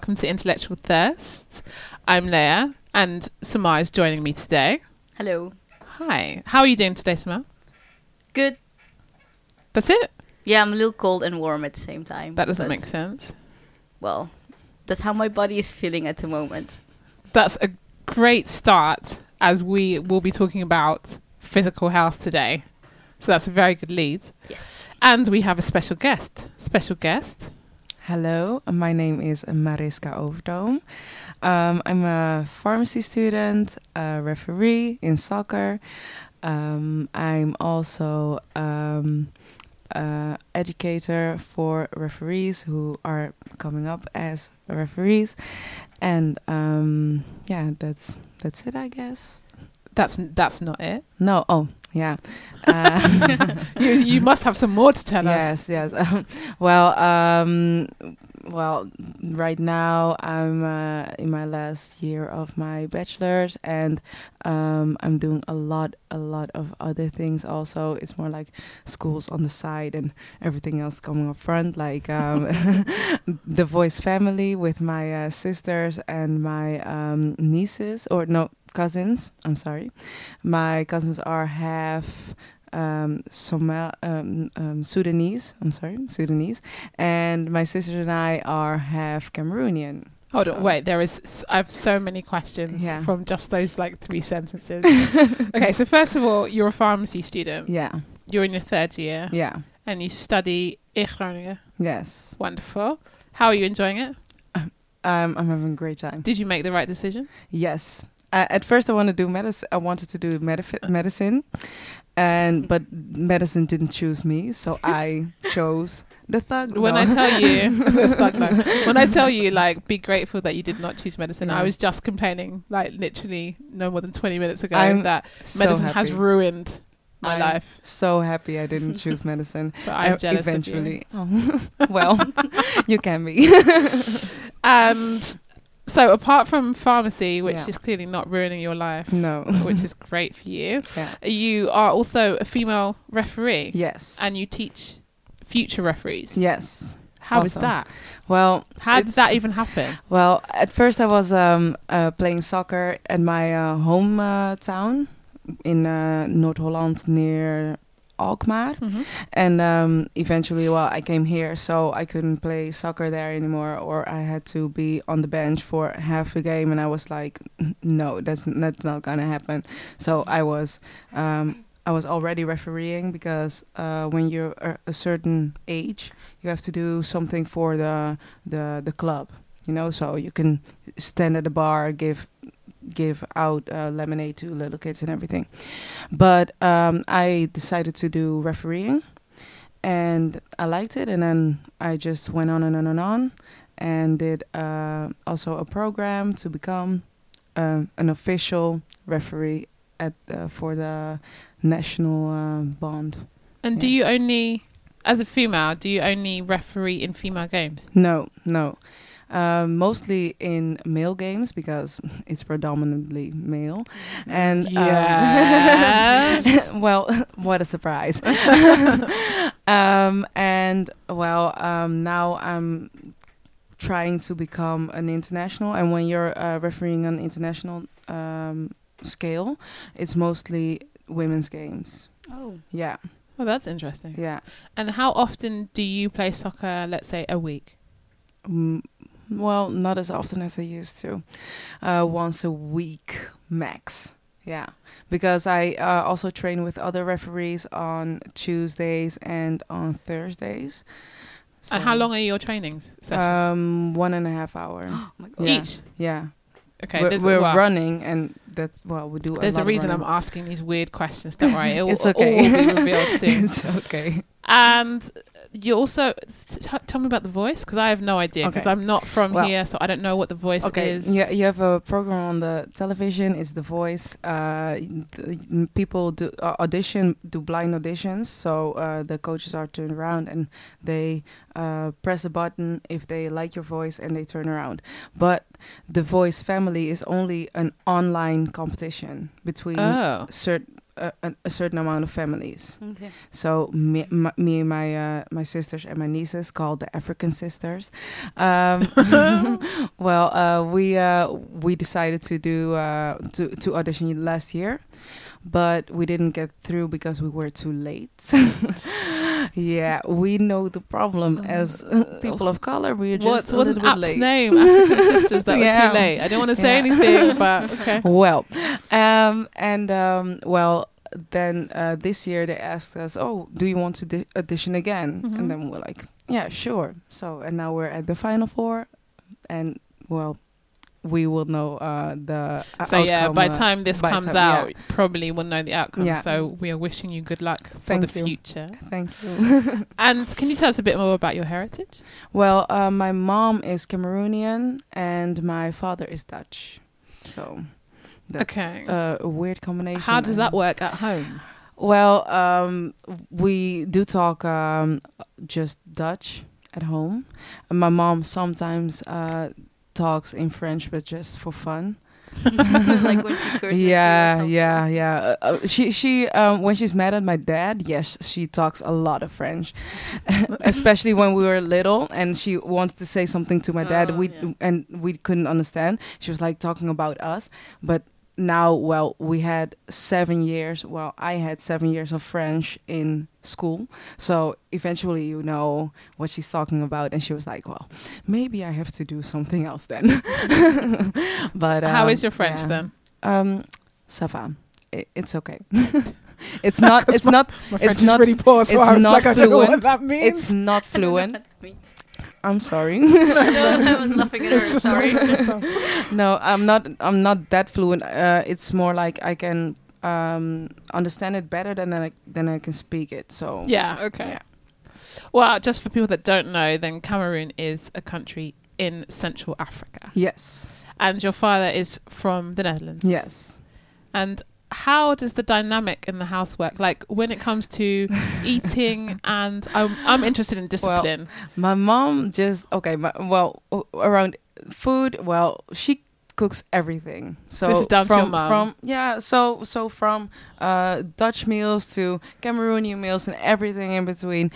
welcome to Intellectual Thirst. I'm Leah, and Samar is joining me today. Hello. Hi. How are you doing today, Samar? Good. That's it? Yeah, I'm a little cold and warm at the same time. That doesn't make sense. Well, that's how my body is feeling at the moment. That's a great start as we will be talking about physical health today. So that's a very good lead. Yes. And we have a special guest. Special guest. Hello, my name is Marisca Overtoom. Um, I'm a pharmacy student, a referee in soccer. Um, I'm also um, uh, educator for referees who are coming up as referees, and um, yeah, that's that's it, I guess. That's that's not it. No, oh yeah. Uh, You you must have some more to tell us. yes, yes. well, um, well, right now I'm uh, in my last year of my bachelor's, and um, I'm doing a lot, a lot of other things. Also, it's more like schools on the side and everything else coming up front, like um, the Voice family with my uh, sisters and my um, nieces, or no cousins. I'm sorry, my cousins are half um, Somal, um, um, Sudanese. I'm sorry, Sudanese, and my sister and I are half Cameroonian. Hold So- on, wait. There is. s- I have so many questions Yeah. from just those like three sentences. okay, so first of all, you're a pharmacy student. Yeah, You're in your third year, yeah, and you study in Groningen. yes. Wonderful. How are you enjoying it? Um, I'm having a great time. Did you make the right decision? Yes. Uh, at first, I wanted to do medicine. I wanted to do medif- medicine, and but medicine didn't choose me, so I chose the thug. When no. I tell you, Fuck no. when I tell you, like, be grateful that you did not choose medicine. I was just complaining, like, literally no more than twenty minutes ago, I'm that so medicine happy. has ruined my I'm life. So happy I didn't choose medicine. So I'm Uh, jealous eventually. Oh. well, you can be. And so, apart from pharmacy, which Yeah. is clearly not ruining your life, no. which is great for you, Yeah. you are also a female referee, Yes. and you teach future referees. yes. How is Also. that? Well, How did that even happen? Well, at first I was um, uh, playing soccer at my uh, home uh, town in uh, North Holland near Alkmaar, Mhm. and um, eventually, well, I came here, so I couldn't play soccer there anymore, or I had to be on the bench for half a game, and I was like, no, that's that's not gonna happen. So I was. Um, I was already refereeing because uh, when you're a, a certain age, you have to do something for the the the club you know so you can stand at the bar give give out uh, lemonade to little kids and everything but um, i decided to do refereeing and i liked it and then i just went on and on and on and did uh, also a program to become uh, an official referee at for the national uh, bond And do you only, as a female, do you only referee in female games? No, no. Um, mostly in male games because it's predominantly male. And um, well, what a surprise. um, and well, um, now I'm trying to become an international. And when you're uh, refereeing on international um, scale, it's mostly women's games. Oh. Yeah, Well, that's interesting. yeah. And how often do you play soccer? Let's say a week. Mm, well, not as often as I used to. Uh, once a week max. Yeah, because I uh, also train with other referees on Tuesdays and on Thursdays. and how long are your trainings sessions? Um, one and a half hour. Oh my god. yeah. Each. Yeah, Okay. we're, we're running, and that's well, we do. There's a, a reason I'm asking these weird questions. Don't worry. It will It's okay. all be revealed soon. it's okay. And you also t- tell me about the voice because I have no idea because Okay. I'm not from Well- here, so I don't know what the voice Okay, is. yeah, you have a program on the television. It's The Voice. Uh, th- people do uh, audition, do blind auditions. So uh, the coaches are turned around and they uh, press a button if they like your voice and they turn around. But The Voice family is only an online competition between Oh, cert- a, a, certain amount of families. Okay. So me, my, me and my uh, my sisters and my nieces, called the African sisters. Um, well, uh, we uh, we decided to do uh, to to audition last year, but we didn't get through because we were too late. yeah, we know the problem as uh, people of color. We're just What's a little bit late. name? African Sisters that were too late. I don't want to say Yeah. anything, but okay. Well, um, and um, well, then uh, this year they asked us, "Oh, do you want to di- audition again?" Mhm. And then we're like, "Yeah, sure." So, and now we're at the final four, and well, we will know uh, the. uh, So yeah, by uh, time this by comes time- yeah. out, probably we'll know the outcome. Yeah. So we are wishing you good luck for Thank the you. future. Thank you. And can you tell us a bit more about your heritage? well, uh, my mom is Cameroonian and my father is Dutch, so. That's Okay. uh, a weird combination. How does that work at home? Well, um, we do talk um, just Dutch at home. And my mom sometimes uh, talks in French, but just for fun. like when she curses at you or yeah, yeah, yeah. Uh, uh, she she um, when she's mad at my dad, yes, she talks a lot of French, especially when we were little and she wanted to say something to my dad. Oh, we yeah. and we couldn't understand. She was like talking about us, but now, well, we had seven years. Well, I had seven years of French in school, so eventually you know what she's talking about, and she was like, "Well, maybe I have to do something else then." but How um, is your French yeah. then? Um, ça va. I- it's okay. it's not. It's not. My French is pretty poor, so it's I was not like, I don't know what fluent. that It's not I don't know fluent. What that means. I'm sorry. no, I was laughing at her. Sorry. no, I'm not. I'm not that fluent. Uh, it's more like I can um, understand it better than I than I can speak it. So Yeah, okay. Yeah. Well, just for people that don't know, then Cameroon is a country in Central Africa. Yes. And your father is from the Netherlands. Yes. And how does the dynamic in the house work? Like when it comes to eating and I'm, I'm interested in discipline. My mom just okay. My, well, around food. Well, she cooks everything. So This is down from from yeah. So so from uh, Dutch meals to Cameroonian meals and everything in between.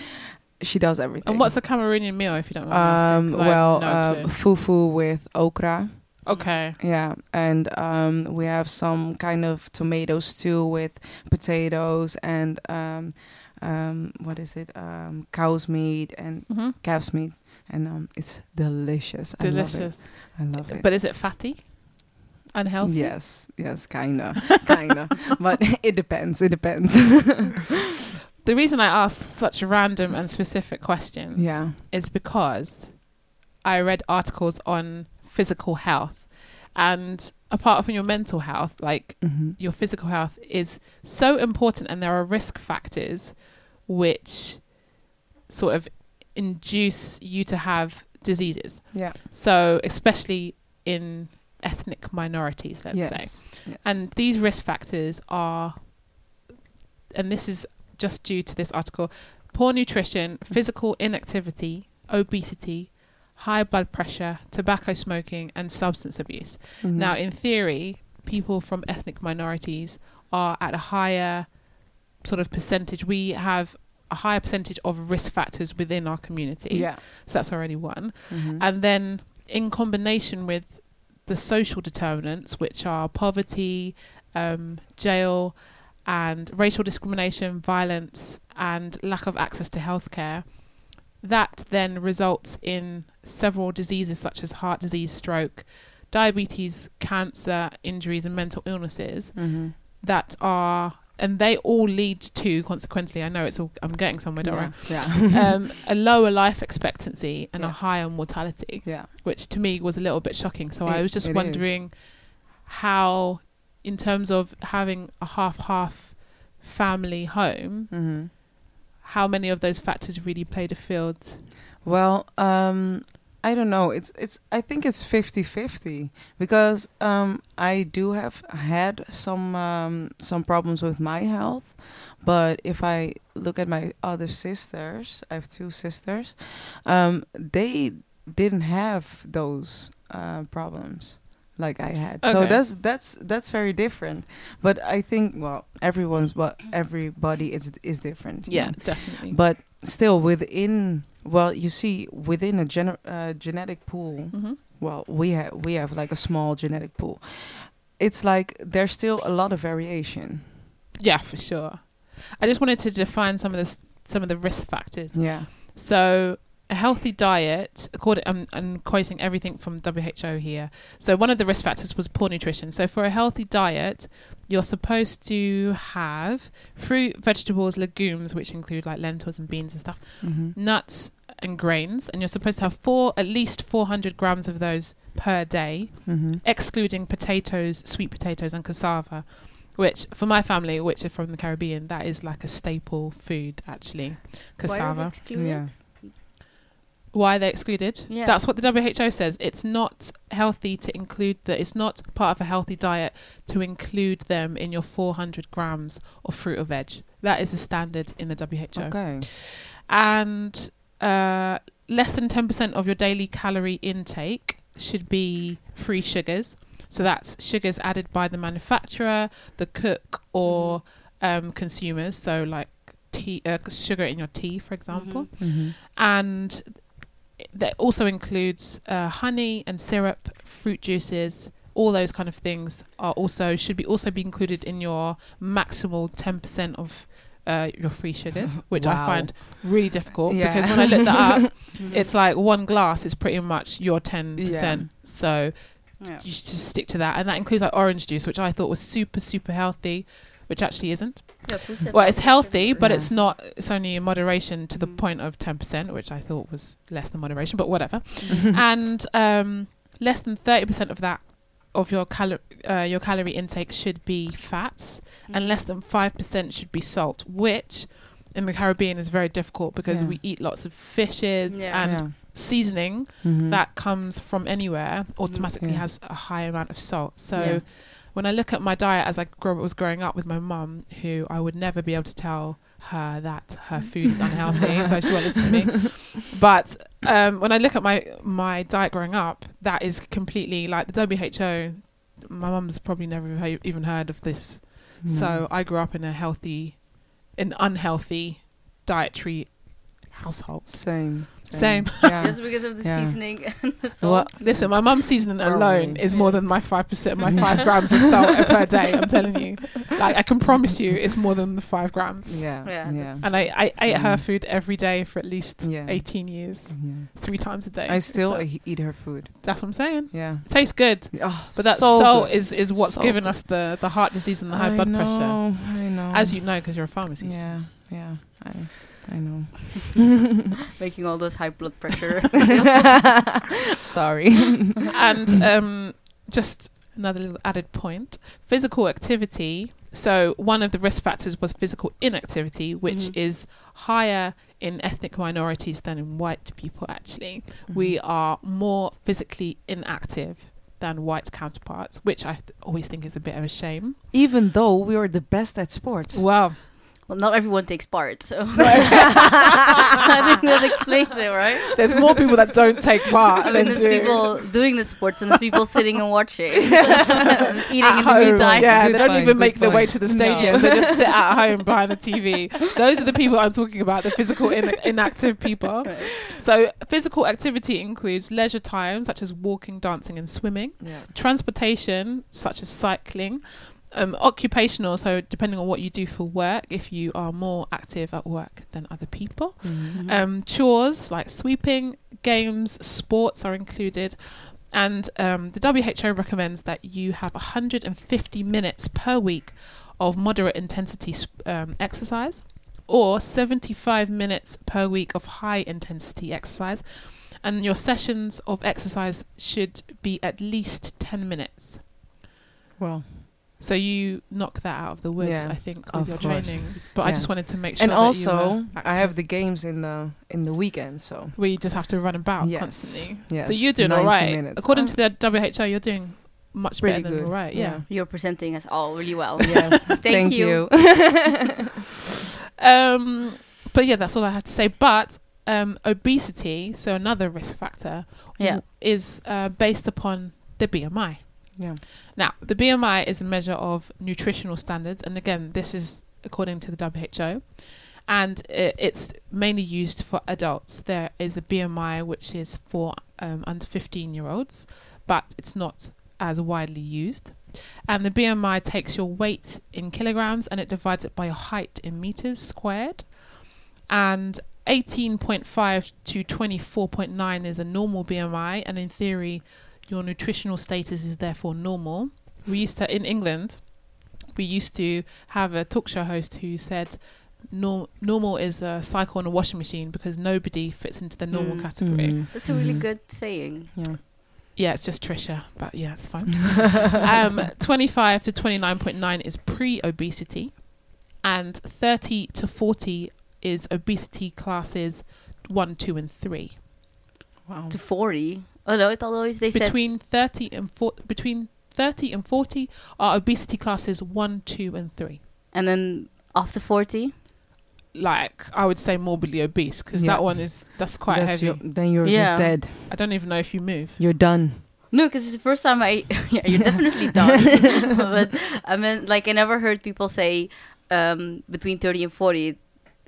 She does everything. and what's the Cameroonian meal, if you don't mind um 'Cause I have well no uh, fufu with okra. Okay. Yeah, and um, we have some kind of tomato stew with potatoes and um, um, what is it? Um, cow's meat and hmm calf's meat, and um, it's delicious. I love Delicious. it. I love it. But is it fatty? Unhealthy? yes, yes, kinda, kinda. but it depends. It depends. The reason I ask such random and specific questions yeah. is because I read articles on physical health and apart from your mental health, like hmm your physical health is so important and there are risk factors which sort of induce you to have diseases. Yeah. So especially in ethnic minorities, let's yes. say. yes. And these risk factors are, and this is just due to this article poor nutrition, physical inactivity, obesity, high blood pressure, tobacco smoking, and substance abuse. Mhm. Now, in theory, people from ethnic minorities are at a higher sort of percentage. We have a higher percentage of risk factors within our community. yeah. So that's already one. Mhm. And then in combination with the social determinants, which are poverty, um, jail, and racial discrimination, violence, and lack of access to healthcare, that then results in several diseases such as heart disease, stroke, diabetes, cancer, injuries, and mental illnesses Mhm. that are, and they all lead to, consequently, I know it's all, I'm getting somewhere, don't worry, yeah. Yeah. um, a lower life expectancy and a higher mortality, yeah. which to me was a little bit shocking. So I was just it is. wondering how, in terms of having a half-half family home, hmm how many of those factors really played a field? Well, um, I don't know. It's it's. I think it's 50-50 because um, I do have had some um, some problems with my health, but if I look at my other sisters, I have two sisters. Um, they didn't have those uh, problems. Like I had. So that's that's that's very different. But I think well, everyone's what everybody is is different. Yeah, know. definitely. But still within well, you see within a gen- uh, genetic pool, Mhm. well, we have we have like a small genetic pool. It's like there's still a lot of variation. Yeah, for sure. I just wanted to define some of the s- some of the risk factors. Yeah. So a healthy diet, according I'm, I'm quoting everything from WHO here. So one of the risk factors was poor nutrition. So for a healthy diet, you're supposed to have fruit, vegetables, legumes, which include like lentils and beans and stuff, hmm nuts and grains, and you're supposed to have four at least 400 grams of those per day, hmm excluding potatoes, sweet potatoes, and cassava. Which, for my family, which are from the Caribbean, that is like a staple food. Actually, Why are they cassava. excluded? Yeah. Why they're they excluded? Yeah. That's what the WHO says. It's not healthy to include that. It's not part of a healthy diet to include them in your 400 grams of fruit or veg. That is the standard in the WHO. Okay. And uh, less than 10% of your daily calorie intake should be free sugars. So that's sugars added by the manufacturer, the cook, or um, consumers. So like tea, uh, sugar in your tea, for example hmm and that also includes uh, honey and syrup, fruit juices. All those kind of things are also should be also be included in your maximal ten percent of uh, your free sugars, which I find really difficult Yeah. because when I looked that up, it's like one glass is pretty much your ten percent. So Yeah. you should just stick to that, and that includes like orange juice, which I thought was super super healthy, which actually isn't. Yeah, Well, it's healthy, but Yeah. it's not. It's only in moderation to the Mm. point of ten percent, which I thought was less than moderation, but whatever. and um, less than thirty percent of that of your calo- uh, your calorie intake should be fats, and less than five percent should be salt, which in the Caribbean is very difficult because Yeah. we eat lots of fishes Yeah. and yeah. seasoning Mhm. that comes from anywhere automatically Yeah. has a high amount of salt. So Yeah. When I look at my diet as I grow, was growing up with my mum, who I would never be able to tell her that her food is unhealthy, so she won't listen to me. But um, when I look at my my diet growing up, that is completely like the WHO. My mum's probably never even heard of this. No. So I grew up in a healthy, an unhealthy dietary household. same. Same. Yeah. Just because of the Yeah. seasoning and the Well, salt. Listen, my mum's seasoning alone Probably. is more than my five percent, my five grams of salt per day. I'm telling you, like I can promise you, it's more than the five grams. yeah. Yeah, Yeah. that's- And I, I ate her food every day for at least Yeah. 18 years, Yeah. three times a day. I still So e- eat her food. that's what I'm saying. Yeah. Tastes good, Oh, but that so salt good. is is what's So given good. us the the heart disease and the high I blood know, pressure, I know. as you know, because you're a pharmacist. Yeah. Yeah. I. I know. Making all those high blood pressure. Sorry. and um, just another little added point physical activity so one of the risk factors was physical inactivity which Mhm. is higher in ethnic minorities than in white people actually we Mm-hmm. are more physically inactive than white counterparts which i th- always think is a bit of a shame even though we are the best at sports. well well, not everyone takes part, so I think that explains it, right? there's more people that don't take part I than mean, there's do. people doing the sports and there's people sitting and watching, eating at in the home. meantime. Yeah, Good they don't point, even good make their way to the No. stadium. They just sit at home behind the TV. Those are the people I'm talking about, the physical in- inactive people. Right. So, physical activity includes leisure time, such as walking, dancing, and swimming, Yeah. transportation, such as cycling, um, occupational, so depending on what you do for work, if you are more active at work than other people. Mhm. Um, chores like sweeping, games, sports are included. And um, the WHO recommends that you have 150 minutes per week of moderate intensity um, exercise or 75 minutes per week of high intensity exercise. And your sessions of exercise should be at least 10 minutes. Well, So you knock that out of the woods, Yeah, I think, with of your course. training. But I just wanted to make sure. and that you also were I have the games in the in the weekend, so we just have to run about Yes. constantly. yes. So you're doing all right. Minutes. According Oh, to the WHO, you're doing much Pretty better than all right. Yeah. You're presenting us all really well. yes. Thank you. Um, but yeah, that's all I had to say. But um, obesity, so another risk factor, Yeah. w- is uh, based upon the BMI. Yeah. Now, the BMI is a measure of nutritional standards, and again, this is according to the WHO, and it's mainly used for adults. There is a BMI which is for um, under 15 year olds, but it's not as widely used. And the BMI takes your weight in kilograms and it divides it by your height in meters squared. And 18.5 to 24.9 is a normal BMI, and in theory, your nutritional status is therefore normal. We used to, in England, we used to have a talk show host who said nor- normal is a cycle on a washing machine because nobody fits into the normal Mm. category. Mhm. That's a really Mhm. good saying. Yeah. Yeah, it's just Trisha, but yeah, it's fine. um, 25 to 29.9 is pre obesity, and 30 to 40 is obesity classes 1, 2, and 3. Wow. To 40. Oh no, I thought always they said Between 30 and 40, between 30 and 40 are obesity classes 1, 2, and 3. and then after 40. Like, I would say morbidly obese because Yeah. that one is, that's quite That's heavy. your- then you're Yeah. just dead. I don't even know if you move. You're done. No, because it's the first time I. yeah, you're definitely done. but I mean, like, I never heard people say um, between 30 and 40.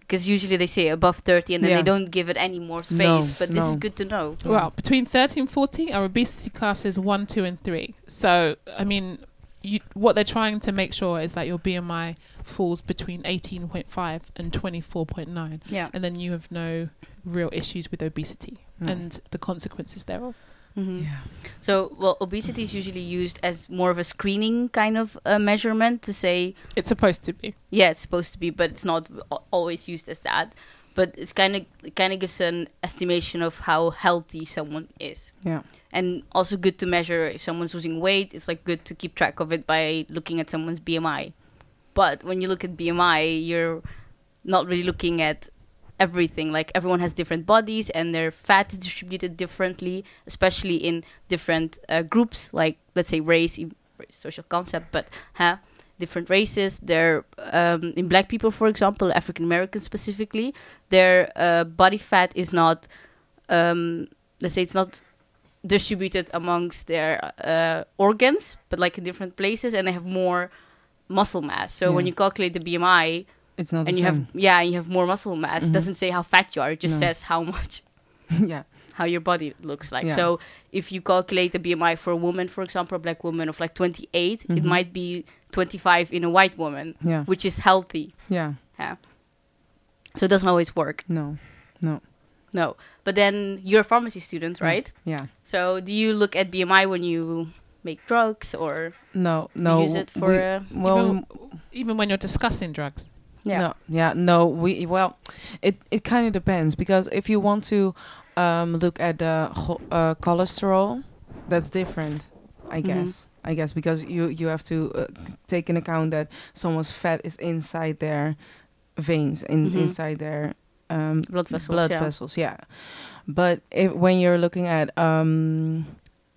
Because usually they say above 30 and then Yeah. they don't give it any more space. No, but this is good to know. Well, between 30 and 40 are obesity classes 1, 2, and 3. So, I mean, you, what they're trying to make sure is that your BMI falls between 18.5 and 24.9. Yeah. And then you have no real issues with obesity Mm. and the consequences thereof. Hmm Yeah. So, well, obesity is usually used as more of a screening kind of uh, measurement to say, It's supposed to be. yeah, it's supposed to be, but it's not always used as that. But it's kind of kind of gives an estimation of how healthy someone is, Yeah. and also good to measure if someone's losing weight. It's like good to keep track of it by looking at someone's BMI. But when you look at BMI, you're not really looking at everything. Like everyone has different bodies, and their fat is distributed differently, especially in different uh, groups. Like let's say race, social concept, but huh, different races. They're um, in black people, for example, African Americans specifically, their uh, body fat is not, um, let's say, it's not distributed amongst their uh, organs, but like in different places, and they have more muscle mass. So when you calculate the BMI, It's not and the you same. have yeah, you have more muscle mass. It Mhm. doesn't say how fat you are. It just No. says how much yeah. how your body looks like. Yeah. So if you calculate the BMI for a woman, for example, a black woman of like 28, it Mhm. might be 25 in a white woman, Yeah. which is healthy. Yeah. Yeah. So it doesn't always work. No. No. No. But then you're a pharmacy student, Mm. right? Yeah. So do you look at BMI when you make drugs or No. No. use it for we- uh, well, even, even when you're discussing drugs. Yeah. No, yeah, no. We well, it it kind of depends because if you want to um, look at the uh, cholesterol, that's different, I Mhm. guess. I guess because you you have to uh, take in account that someone's fat is inside their veins, in Mhm. inside their um, Blood vessels, Blood yeah. vessels, yeah. But if when you're looking at um,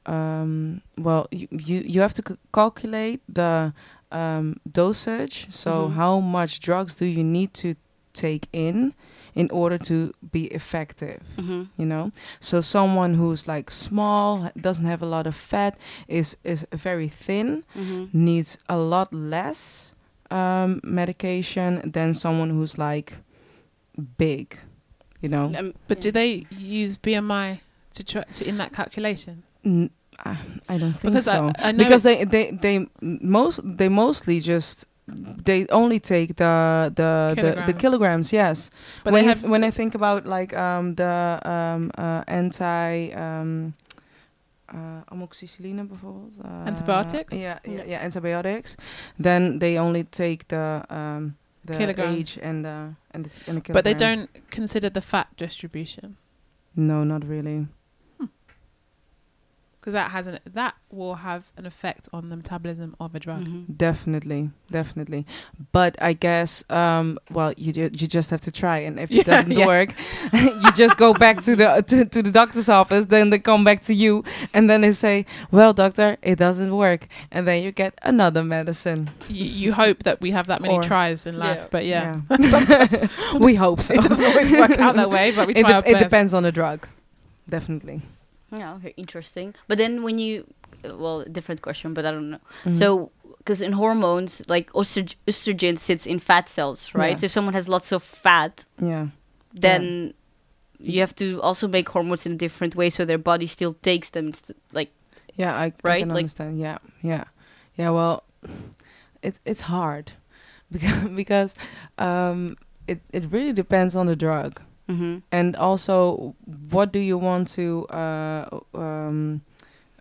um, well, you you, you have to c- calculate the um, dosage. So Mhm. how much drugs do you need to take in in order to be effective? hmm You know, so someone who's like small, doesn't have a lot of fat, is is very thin, hmm needs a lot less um, medication than someone who's like big. You know, Um, But do they use BMI to, try, to in that calculation? N- I I don't think Because so. I know because they they they most they mostly just they only take the the the, the Kilograms. kilograms. Yes. But when have when I think about like um the um uh, anti um uh, amoxicilline bijvoorbeeld. Uh, Antibiotics? Yeah, yeah, Yeah. antibiotics. Then they only take the um the Kilograms. age and the and the, and the but they don't consider the fat distribution No, not really. Because that has an that will have an effect on the metabolism of a drug. mhm. Definitely, definitely. But I guess, um, well, you ju- you just have to try, and if Yeah, it doesn't yeah. work, you just go back to the to, to the doctor's office. Then they come back to you, and then they say, "Well, doctor, it doesn't work," and then you get another medicine. You, you hope that we have that many Or- tries in life, Yeah. but yeah, Sometimes we hope so. it doesn't always work out that way. But we it, try de- our it depends on the drug, definitely. Yeah, okay, interesting. But then when you well, different question, but I don't know. Mhm. So, because in hormones, like oestrog- estrogen sits in fat cells, right? Yeah. So if someone has lots of fat, yeah, then you have to also make hormones in a different way, so their body still takes them. St- like, yeah, I, I can like- understand. Yeah, yeah, yeah. Well, it's it's hard because because um, it it really depends on the drug. Hmm and also what do you want to uh, um,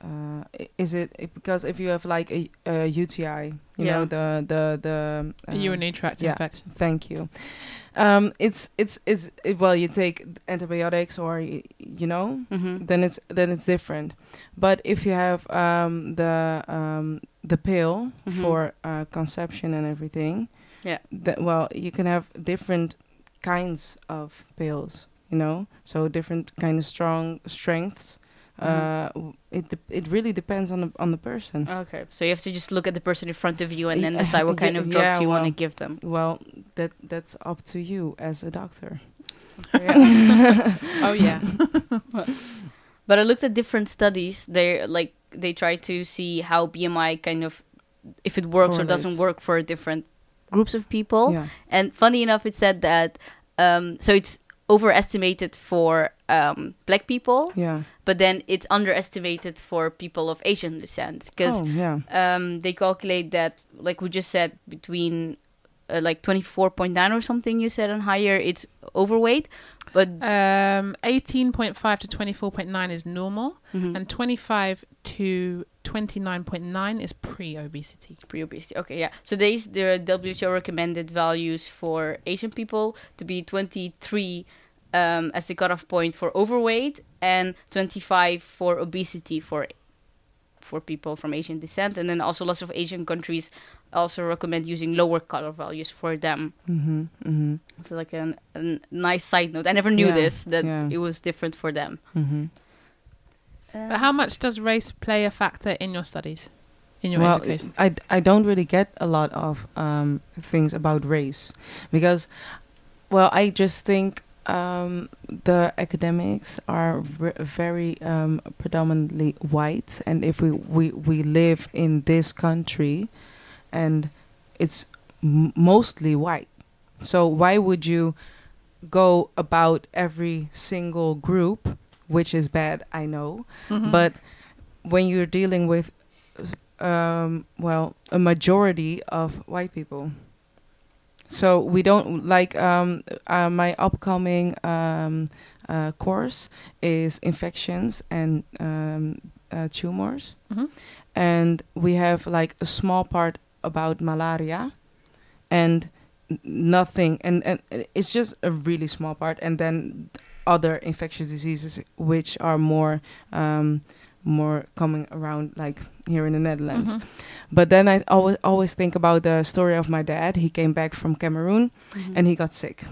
uh, is it because if you have like a, a UTI you know the the the um, urinary tract yeah. infection. thank you um, it's it's it's it, well you take antibiotics or y- you know hmm then it's then it's different but if you have um, the um, the pill Mhm. for uh, conception and everything Yeah. that well you can have different kinds of pills you know so different kind of strong strengths Mhm. uh it dep it really depends on the on the person Okay, so you have to just look at the person in front of you and then decide what kind of drugs yeah, you want to give them. well that that's up to you as a doctor Oh yeah. But I looked at different studies. They like they try to see how BMI kind of if it works or doesn't work for a different groups of people. yeah And funny enough, it said that um, so it's overestimated for um, black people, yeah but then it's underestimated for people of Asian descent because oh yeah um, they calculate that, like we just said, between uh, like 24.9 or something you said and higher, it's overweight. But Um, 18.5 to 24.9 is normal, Mhm. and 25 to 29.9 is pre-obesity. pre-obesity. Okay, yeah. So these the WHO recommended values for Asian people to be 23 um, as the cutoff point for overweight and 25 for obesity for for people from Asian descent, and then also lots of Asian countries also recommend using lower cutoff values for them. mm-hmm, mm-hmm, So like an, a nice side note. I never knew Yeah, this that yeah. it was different for them. mm-hmm. But how much does race play a factor in your studies, in your well, education? I, I don't really get a lot of um, things about race because, well, I just think um, the academics are v- very um, predominantly white, and if we, we, we live in this country, and it's m- mostly white, so why would you go about every single group, which is bad, I know, Mhm. but when you're dealing with um, well a majority of white people. So we don't like um, uh, my upcoming um, uh, course is infections and um, uh, tumors. Mhm. and we have like a small part about malaria and nothing. And, and it's just a really small part. And then other infectious diseases which are more um, more coming around like here in the Netherlands. Mhm. But then I always always think about the story of my dad. He came back from Cameroon Mhm. and he got sick.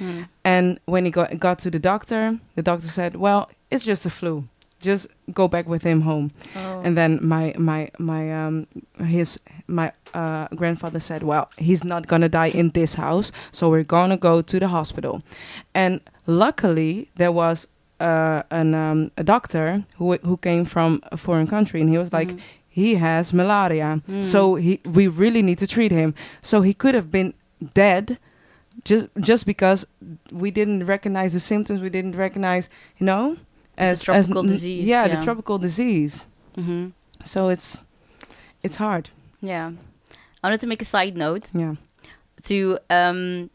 Mm. And when he got got to the doctor, the doctor said, "Well, it's just a flu. Just go back with him home." Oh. And then my my my um his my uh, grandfather said, "Well, he's not gonna die in this house, so we're gonna go to the hospital." And luckily, there was uh, an um, a doctor who who came from a foreign country, and he was like, Mhm. "He has malaria, Mm. so he we really need to treat him." So he could have been dead. Just, just because we didn't recognize the symptoms, we didn't recognize, you know, It's a tropical n- disease, Yeah, the tropical disease. Mhm. So it's it's hard. Yeah. I wanted to make a side note Yeah. to um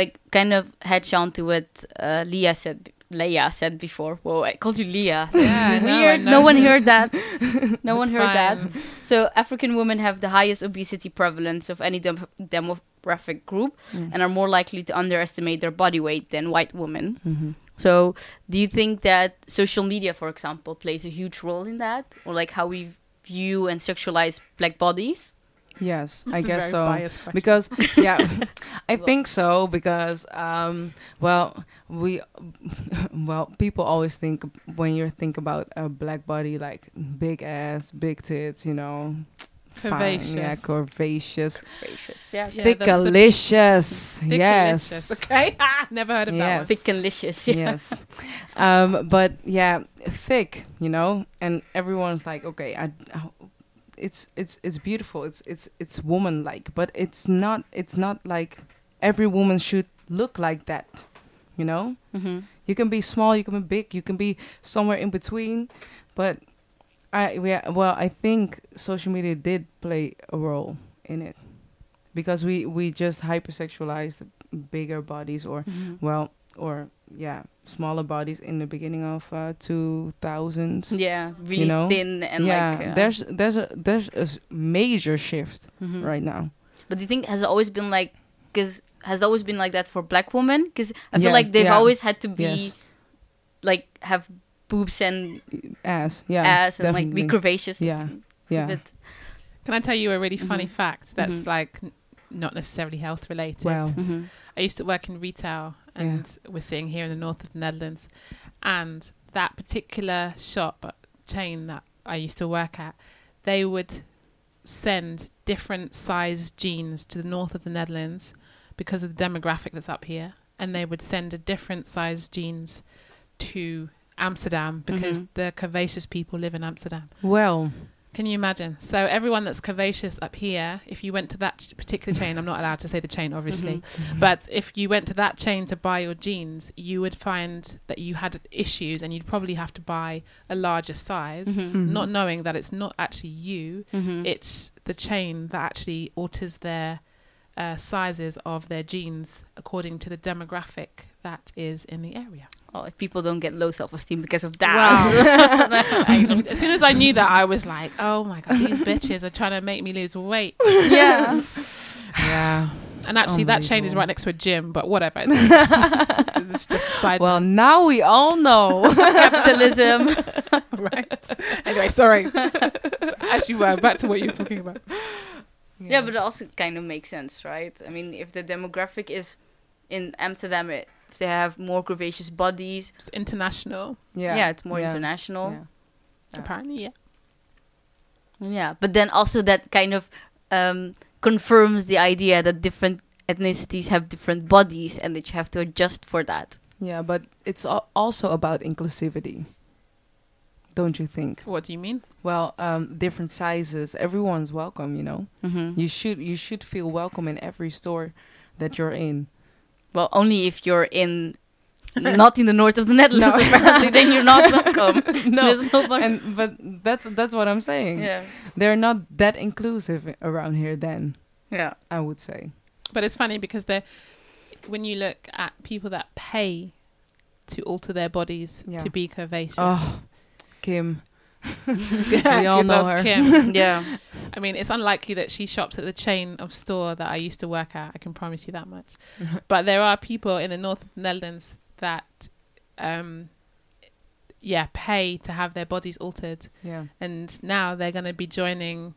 like kind of hedge on to what uh, Leah said Leah said before. Whoa, I called you Leah. Yeah, I know, I Weird. No one heard that. No one heard that. So African women have the highest obesity prevalence of any dem- demographic group Mm. and are more likely to underestimate their body weight than white women. hmm So, do you think that social media, for example, plays a huge role in that, or like how we view and sexualize black bodies? Yes, I guess so. Because yeah, I think so. Because um, well, we well, people always think when you think about a black body like big ass, big tits, you know, Curvaceous. Fine. Yeah, curvaceous. Gracious, yeah. Yeah, that's the- Thickalicious. Thickalicious. Yes. Okay. Ah, Never heard of Yes. that one. Thick and licious, yeah. yes. Um, but yeah, thick, you know, and everyone's like, okay, I, it's it's it's beautiful. It's it's it's woman like, but it's not. It's not like every woman should look like that, you know. Mm-hmm. You can be small, you can be big, you can be somewhere in between, but I we well, I think social media did play a role in it because we we just hypersexualized bigger bodies or Mm-hmm. well or yeah smaller bodies in the beginning of uh, 2000 Yeah, really know? thin and yeah like. uh, there's there's a there's a s- major shift mhm. right now But do you think has it always been like because has it always been like that for black women? Because I feel Yes, like they've yeah. always had to be Yes. like have boobs and ass yeah ass and like be curvaceous. Yeah, yeah it- Can I tell you a really funny Mhm. fact that's Mhm. like n- not necessarily health related? wow mhm. I used to work in retail and we're seeing here in the north of the Netherlands and that particular shop uh, chain that I used to work at, they would send different size jeans to the north of the Netherlands because of the demographic that's up here and they would send a different size jeans to Amsterdam because Mhm. the curvaceous people live in Amsterdam. well Can you imagine? So everyone that's curvaceous up here, if you went to that particular chain, I'm not allowed to say the chain, obviously, Mhm. but if you went to that chain to buy your jeans, you would find that you had issues, and you'd probably have to buy a larger size, Mhm. Mhm. not knowing that it's not actually you, Mhm. it's the chain that actually alters their uh, sizes of their jeans according to the demographic that is in the area. Oh, if people don't get low self esteem because of that. I- as soon as I knew that, I was like, "Oh my god, these bitches are trying to make me lose weight." yeah. yeah And actually, oh that chain is right next to a gym, but whatever. It's, it's just a side well now we all know Capitalism. right? Anyway, sorry. As you were, back to what you were talking about. Yeah, but it also kind of makes sense, right? I mean, if the demographic is in Amsterdam, it, if they have more curvaceous bodies, It's international, yeah, Yeah, it's more yeah, international. yeah. Yeah. apparently, yeah. Yeah, but then also that kind of um, confirms the idea that different ethnicities have different bodies and that you have to adjust for that. Yeah, but it's al- also about inclusivity. Don't you think? What do you mean? Well, um, different sizes. Everyone's welcome, you know. Mm-hmm. You should you should feel welcome in every store that you're in. Well, only if you're in, not in the north of the Netherlands, apparently, then you're not welcome. No, no and but that's that's what I'm saying. yeah, They're not that inclusive around here. Then yeah. I would say. But it's funny because they when you look at people that pay to alter their bodies Yeah. to be curvaceous. Oh, Kim. Yeah, we all know her. Kim. Yeah. I mean, it's unlikely that she shops at the chain of store that I used to work at. I can promise you that much. but there are people in the north of the Netherlands that, um, yeah, pay to have their bodies altered, Yeah. and now they're going to be joining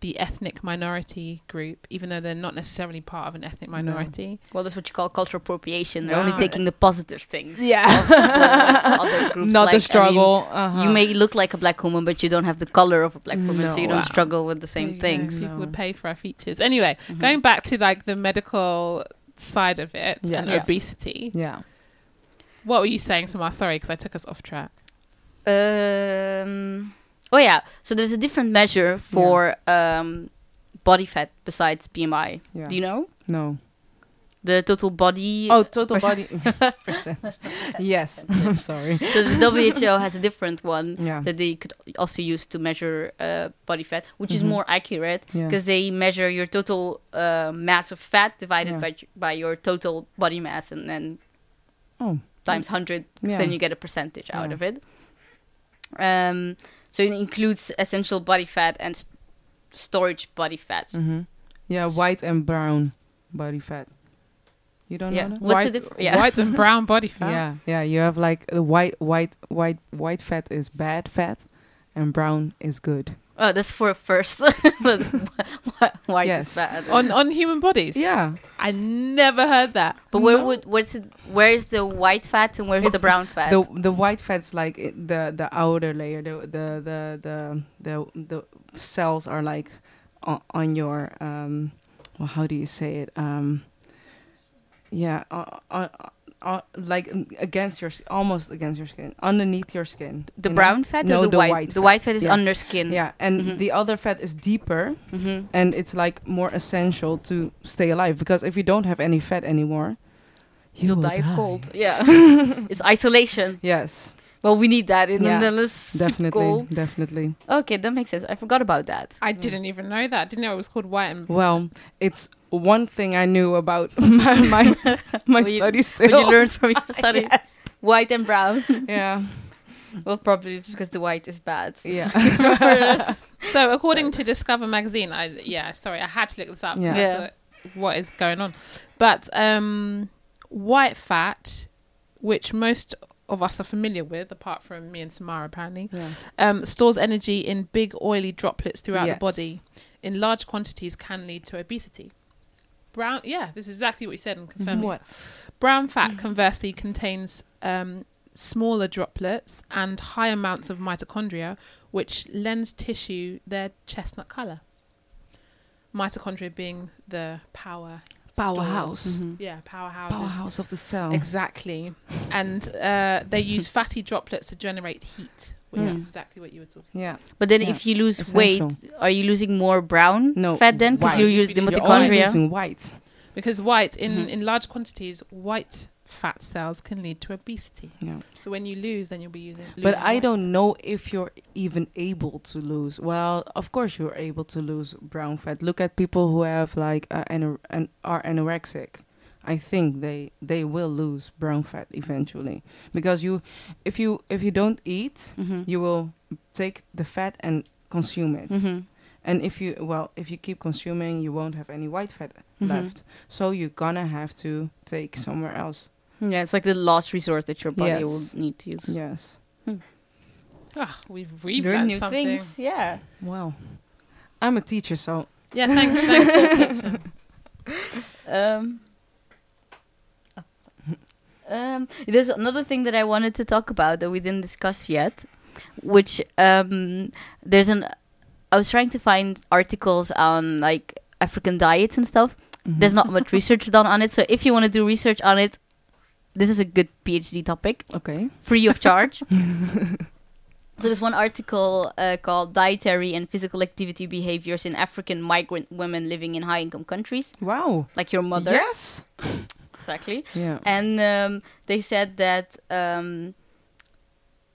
the ethnic minority group, even though they're not necessarily part of an ethnic No. minority. Well, that's what you call cultural appropriation. They're only Ah. taking the positive things. Yeah. of the other groups. Not like, I the mean, struggle. uh-huh. You may look like a black woman, but you don't have the color of a black woman, so you don't Wow. struggle with the same Yeah, things. People No. would pay for our features. Anyway, Mhm. going back to like the medical side of it Yes. and Yes. obesity. Yeah. What were you saying, Samar? Sorry, because I took us off track. Um, oh yeah, so there's a different measure for um, body fat besides BMI. Yeah. Do you know No. the total body? Oh, total percent- body percentage. yes. I'm sorry. so the WHO has a different one Yeah. that they could also use to measure uh, body fat, which is Mhm. more accurate Yeah. because they measure your total uh, mass of fat divided Yeah. by by your total body mass, and then Oh. times hundred. Yeah. Then you get a percentage out Yeah. of it. Um, so it includes essential body fat and s- storage body fats. hmm Yeah, white and brown body fat. You don't Yeah. know that? What's white, the diff- yeah. white and brown body fat. Yeah, yeah. You have like the white, white, white, white fat is bad fat, and brown is good. Oh, that's for first. But wh- White Yes. is bad. On on human bodies. Yeah, I never heard that. but where No. would where's it? Where is the white fat and where's the brown fat? the the white fat's like the the outer layer. The the the the the, the cells are like on, on your um, well, how do you say it? Um, yeah, uh, uh, uh, like against your, almost against your skin, underneath your skin. The you know? brown fat No, or the, the white? white the fat. white fat is Yeah. under skin. Yeah, and Mhm. the other fat is deeper, hmm and it's like more essential to stay alive because if you don't have any fat anymore, you You'll die die. cold. Yeah. it's isolation. Yes, Well, we need that in Yeah, the Netherlands. definitely, Cool. definitely. Okay, that makes sense. I forgot about that. I didn't even know that. Didn't know it was called white and Well, it's one thing I knew about my my, my What you- studies What you learned from your study. yes. White and brown. Yeah. well, probably because the white is bad. Yeah. So, according to Discover magazine, I yeah, sorry, I had to look this up. Yeah. Yeah. What is going on? But um, white fat, which most of us are familiar with, apart from me and Samara, apparently, yeah. um, stores energy in big oily droplets throughout Yes. the body. In large quantities, can lead to obesity. Brown, yeah, this is exactly what you said and confirming. What? Brown fat, conversely, contains um, smaller droplets and high amounts of mitochondria, which lends tissue their chestnut color. Mitochondria being the power Powerhouse. Mhm. Yeah, powerhouses. Powerhouse of the cell. Exactly. And uh, they use fatty droplets to generate heat, which Mm. is exactly what you were talking Yeah. But then Yeah, if you lose essential. weight, are you losing more brown No, fat then? Because you white. use the You're You're only mitochondria. losing white. Because white, in, Mhm. in large quantities, white fat cells can lead to obesity. Yeah. So when you lose, then you'll be using. But I white. don't know if you're even able to lose. Well, of course you're able to lose brown fat. Look at people who have like uh, anor- an are anorexic. I think they they will lose brown fat eventually because you if you if you don't eat, hmm you will take the fat and consume it. hmm And if you well, if you keep consuming, you won't have any white fat Mhm. left. So you're gonna have to take somewhere else. Yeah, it's like the last resort that your body Yes. will need to use. Yes. Ah, we've we've learned new something. things. Yeah. Well, I'm a teacher, so Yeah, thank thanks for teaching. Um, um, there's another thing that I wanted to talk about that we didn't discuss yet, which um, there's an. I was trying to find articles on like African diets and stuff. There's not much research done on it, so if you want to do research on it, this is a good PhD topic, okay. free of charge. So there's one article uh, called "Dietary and Physical Activity Behaviors in African Migrant Women Living in High-Income Countries," Wow. like your mother, Yes. Exactly. Yeah. And um, they said that um,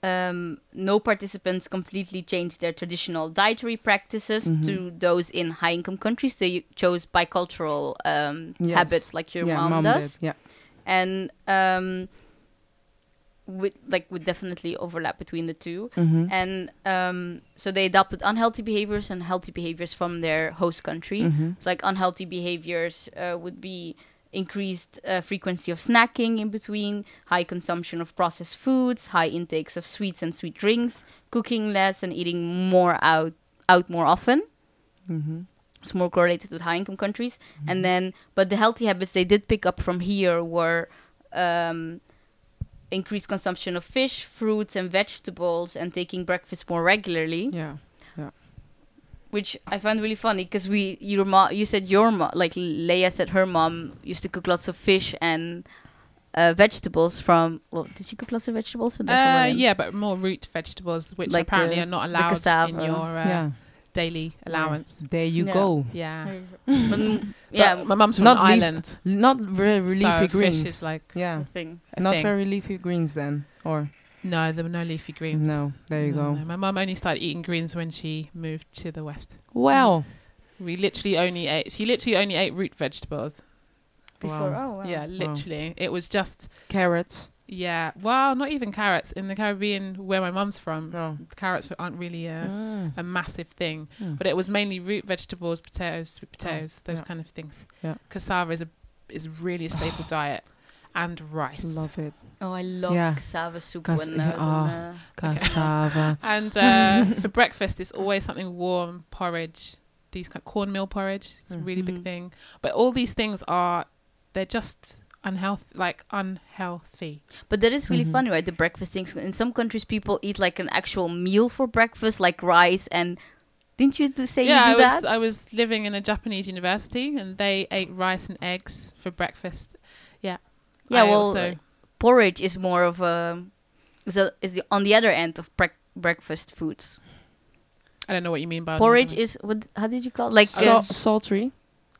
um, no participants completely changed their traditional dietary practices Mhm. to those in high-income countries. They chose bicultural um, Yes. habits, like your yeah, mom, mom does, did. Yeah. and um, with like would definitely overlap between the two. Mm-hmm. And um, so they adopted unhealthy behaviors and healthy behaviors from their host country. Mm-hmm. So, like unhealthy behaviors uh, would be increased uh, frequency of snacking in between, high consumption of processed foods, high intakes of sweets and sweet drinks, cooking less and eating more out out more often. Mm-hmm. It's more correlated with high income countries. And then, but the healthy habits they did pick up from here were um, increased consumption of fish, fruits, and vegetables, and taking breakfast more regularly Yeah. Which I find really funny because we your mom you said your mom like Leia said her mom used to cook lots of fish and uh, vegetables from well did she cook lots of vegetables or different Uh, yeah, but more root vegetables, which Like apparently the- are not the allowed in your uh, yeah. daily allowance. There you Yeah. go. Yeah. but, But yeah my mum's from Not an leaf- island. Not very so leafy fish greens. is like yeah. thing a Not thing. very leafy greens then. Or No, there were no leafy greens. no. There you No, go. no. My mum only started eating greens when she moved to the west. Well. We literally only ate. She literally only ate root vegetables. before Wow. oh wow. Yeah, literally. It was just Carrots. yeah. Well, not even carrots in the Caribbean where my mum's from. No. Carrots aren't really a, Mm. a massive thing, Mm. but it was mainly root vegetables, potatoes, sweet potatoes, those yeah. kind of things. Yeah. Cassava is a is really a staple diet, and rice. Love it. oh I love Yeah. cassava soup Cas- when I was yeah, in, ah. uh, Cassava. And uh, for breakfast, it's always something warm, porridge, these kind of cornmeal porridge. It's a Mm. really big Mhm. thing. But all these things are, they're just unhealthy, like unhealthy. but that is really Mhm. funny right the breakfast things in some countries people eat like an actual meal for breakfast like rice and Didn't you do, say yeah, you do I was that? I was living in a Japanese university, and they ate rice and eggs for breakfast. Yeah. yeah, I well, also- porridge is more of a is, a, is the on the other end of brec- breakfast foods. I don't know what you mean by Porridge is what? How did you call it? like? So, uh, sultry.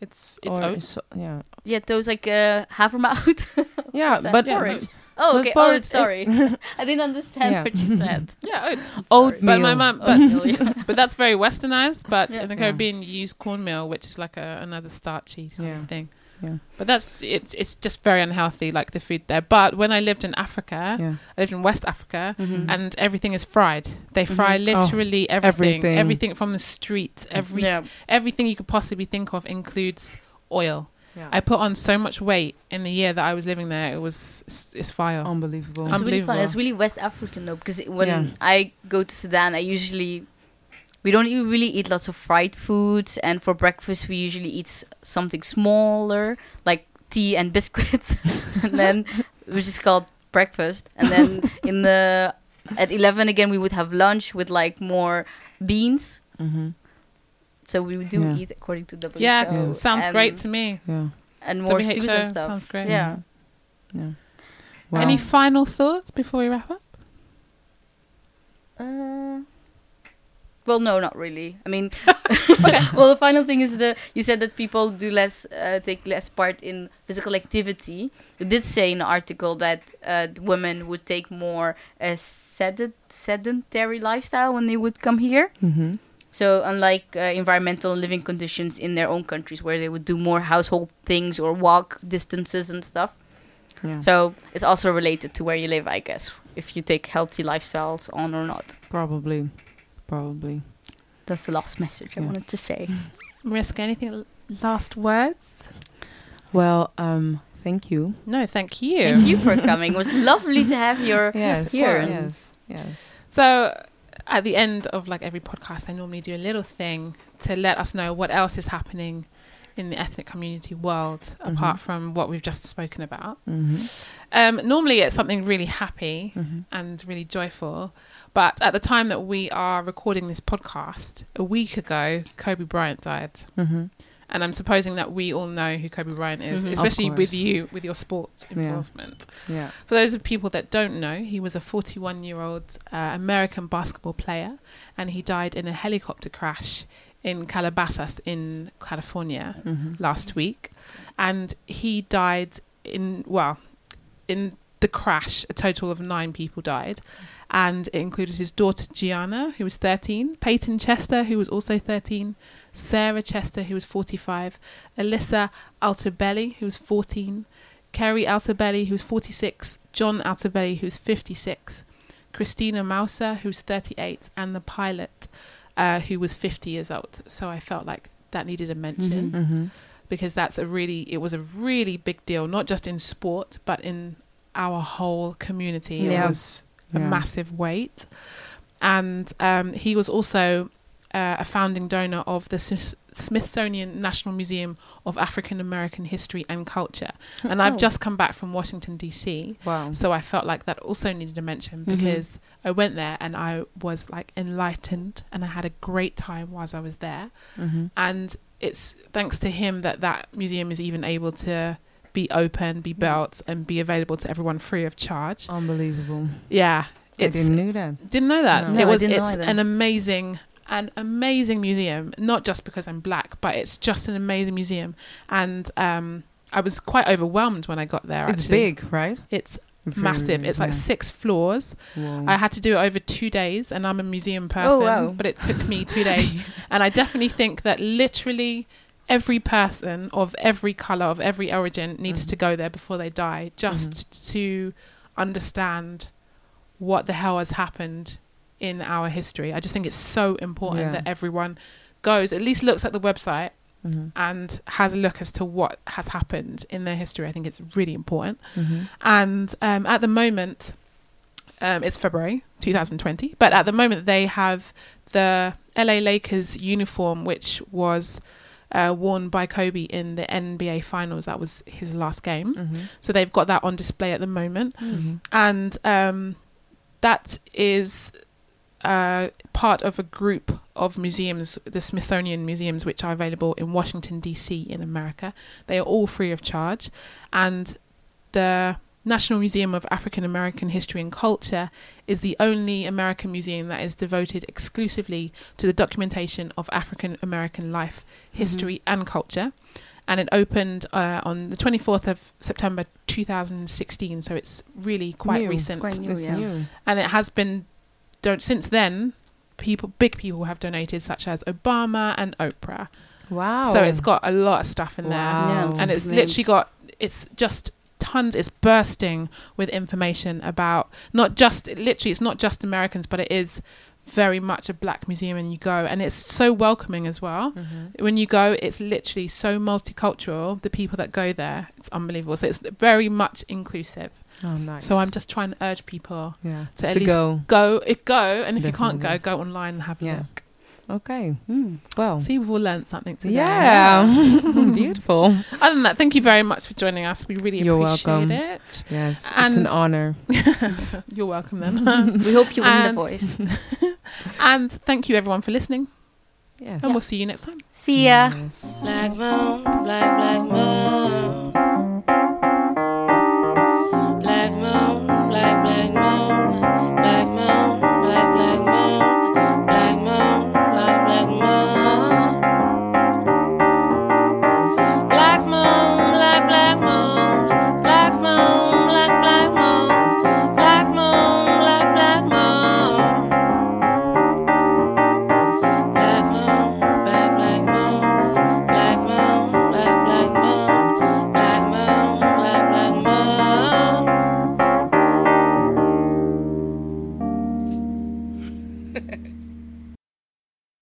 it's it's oats. so- yeah. yeah, those like uh, havermout. Yeah, but Yeah, porridge. oats. oh, okay. Oh, porridge- sorry, I didn't understand Yeah. what you said. Yeah, oats. oatmeal. But my mum, but Oatmeal, yeah. but that's very westernized. But Yeah. in the Yeah. Caribbean, you use cornmeal, which is like a, another starchy Yeah. thing. Yeah. But that's it's it's just very unhealthy, like the food there. But when I lived in Africa, Yeah. I lived in West Africa, Mhm. and everything is fried. They fry Mhm. literally everything, everything. everything from the street, every yeah. everything you could possibly think of includes oil. Yeah. I put on so much weight in the year that I was living there. It was it's, it's fire. Unbelievable. It's really fun. Unbelievable. It's really West African though, because when Yeah. I go to Sudan, I usually we don't e- really eat lots of fried foods, and for breakfast we usually eat something smaller, like tea and biscuits, and then which is called breakfast. And then in the at eleven again we would have lunch with like more beans. hmm So we do Yeah. eat according to WHO. yeah, Yeah. sounds and, great to me. Yeah. And more stews and stuff. sounds great. Yeah. Yeah. Any Wow. final thoughts before we wrap up? Uh, well, no, not really. I mean, well, the final thing is the you said that people do less, uh, take less part in physical activity. You did say in the article that uh, women would take more a sedent- sedentary lifestyle when they would come here. hmm So, unlike uh, environmental living conditions in their own countries, where they would do more household things or walk distances and stuff. Yeah. So, it's also related to where you live, I guess, if you take healthy lifestyles on or not. Probably. Probably. That's the last message I wanted to say. Marisca, anything last words? Well, um, thank you. No, thank you. Thank you for coming. It was lovely to have your Yes. here. Yes. Yes. So, at the end of like every podcast, I normally do a little thing to let us know what else is happening in the ethnic community world apart Mhm. from what we've just spoken about. hmm Um, normally, it's something really happy hmm and really joyful, but at the time that we are recording this podcast, a week ago, Kobe Bryant died. hmm And I'm supposing that we all know who Kobe Bryant is, Mhm. Especially with you, with your sports Yeah. involvement. Yeah. For those of people that don't know, he was a 41 year old uh, American basketball player and he died in a helicopter crash in Calabasas in California hmm last week. And he died in, well, in the crash, a total of nine people died. And it included his daughter Gianna, who was 13, Payton Chester, who was also 13, Sarah Chester, who was 45, Alyssa Altobelli, who was 14, Keri Altobelli, who was 46, John Altobelli, who was 56, Christina Mauser, who was 38, and the pilot, uh, who was 50 years old. So I felt like that needed a mention Mhm. hmm because that's a really it was a really big deal not just in sport but in our whole community Yeah. it was a Yeah. massive weight and um, he was also uh, a founding donor of the Smithsonian National Museum of African American History and Culture and I've Oh. just come back from Washington DC Wow. so I felt like that also needed a mention Mhm. because I went there and I was like enlightened and I had a great time whilst I was there hmm and it's thanks to him that that museum is even able to be open, be built, and be available to everyone free of charge. Unbelievable. Yeah, I didn't know that. didn't know that. No. It was it's an amazing an amazing museum, not just because I'm black, but it's just an amazing museum. And um I was quite overwhelmed when I got there. It's actually. big, right? It's massive. It's like six floors. Whoa. I had to do it over two days, and I'm a museum person, wow. but it took me two days. and I definitely think that literally every person of every color, of every origin, needs Mhm. to go there before they die, just to understand what the hell has happened in our history. I just think it's so important Yeah. that everyone goes, at least looks at the website Mhm. and has a look as to what has happened in their history. I think it's really important. Mhm. And um, at the moment, um, it's February 2020, but at the moment they have the LA Lakers uniform, which was uh, worn by Kobe in the NBA Finals. That was his last game. Mhm. So they've got that on display at the moment, Mhm. and um, that is uh, part of a group of museums, the Smithsonian museums, which are available in Washington D.C. in America. They are all free of charge, and the National Museum of African American History and Culture is the only American museum that is devoted exclusively to the documentation of African American life, history, and culture. And it opened uh, on the 24th of September 2016, so it's really quite New. recent. Quite new, yeah. new. And it has been don't since then. People, big people have donated, such as Obama and Oprah. Wow. So it's got a lot of stuff in there Yeah, and it's big literally got it's just tons it's bursting with information about not just literally it's not just americans but it is very much a black museum and you go and it's so welcoming as well Mhm. when you go it's literally so multicultural the people that go there it's unbelievable so it's very much inclusive Oh, nice. so i'm just trying to urge people yeah to at to least go. go if go and if you can't go go online and have a Yeah. look Okay. Mm. Well. see we've all learned something today Yeah. Beautiful. other than that thank you very much for joining us we really You're appreciate welcome. it Yes. it's And- an honor. You're welcome then. We hope you win the voice. and thank you everyone for listening. Yes. And we'll see you next time. See ya. Yes. Black moon, black, black moon.